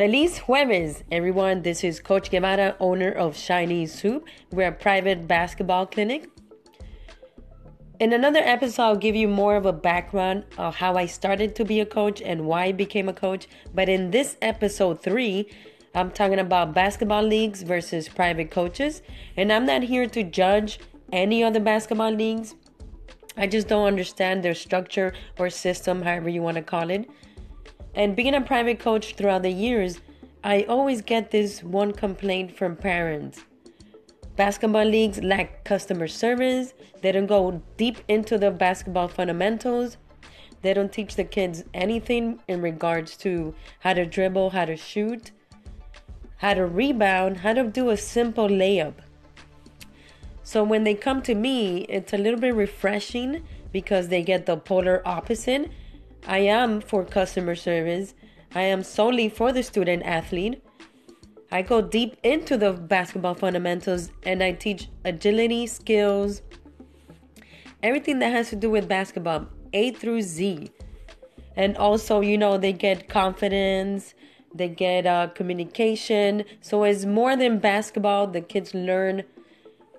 Feliz Jueves, everyone. This is Coach Guevara, owner of Shiny Soup. We're a private basketball clinic. In another episode, I'll give you more of a background of how I started to be a coach and why I became a coach. But in this episode three, I'm talking about basketball leagues versus private coaches. And I'm not here to judge any other basketball leagues. I just don't understand their structure or system, however you want to call it. And being a private coach throughout the years, I always get this one complaint from parents. Basketball leagues lack customer service. They don't go deep into the basketball fundamentals. They don't teach the kids anything in regards to how to dribble, how to shoot, how to rebound, how to do a simple layup. So when they come to me, it's a little bit refreshing because they get the polar opposite I am for customer service. I am solely for the student athlete. I go deep into the basketball fundamentals and I teach agility, skills, everything that has to do with basketball, A through Z. And also, you know, they get confidence, they get uh, communication. So it's more than basketball. The kids learn,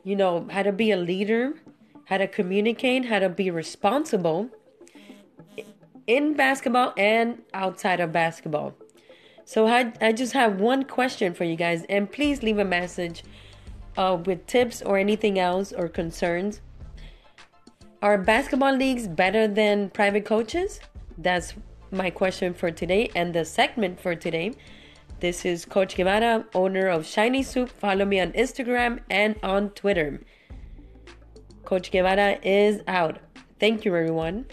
you know, how to be a leader, how to communicate, how to be responsible in basketball and outside of basketball. So I, I just have one question for you guys, and please leave a message uh, with tips or anything else or concerns. Are basketball leagues better than private coaches? That's my question for today and the segment for today. This is Coach Guevara, owner of Shiny Soup. Follow me on Instagram and on Twitter. Coach Guevara is out. Thank you, everyone.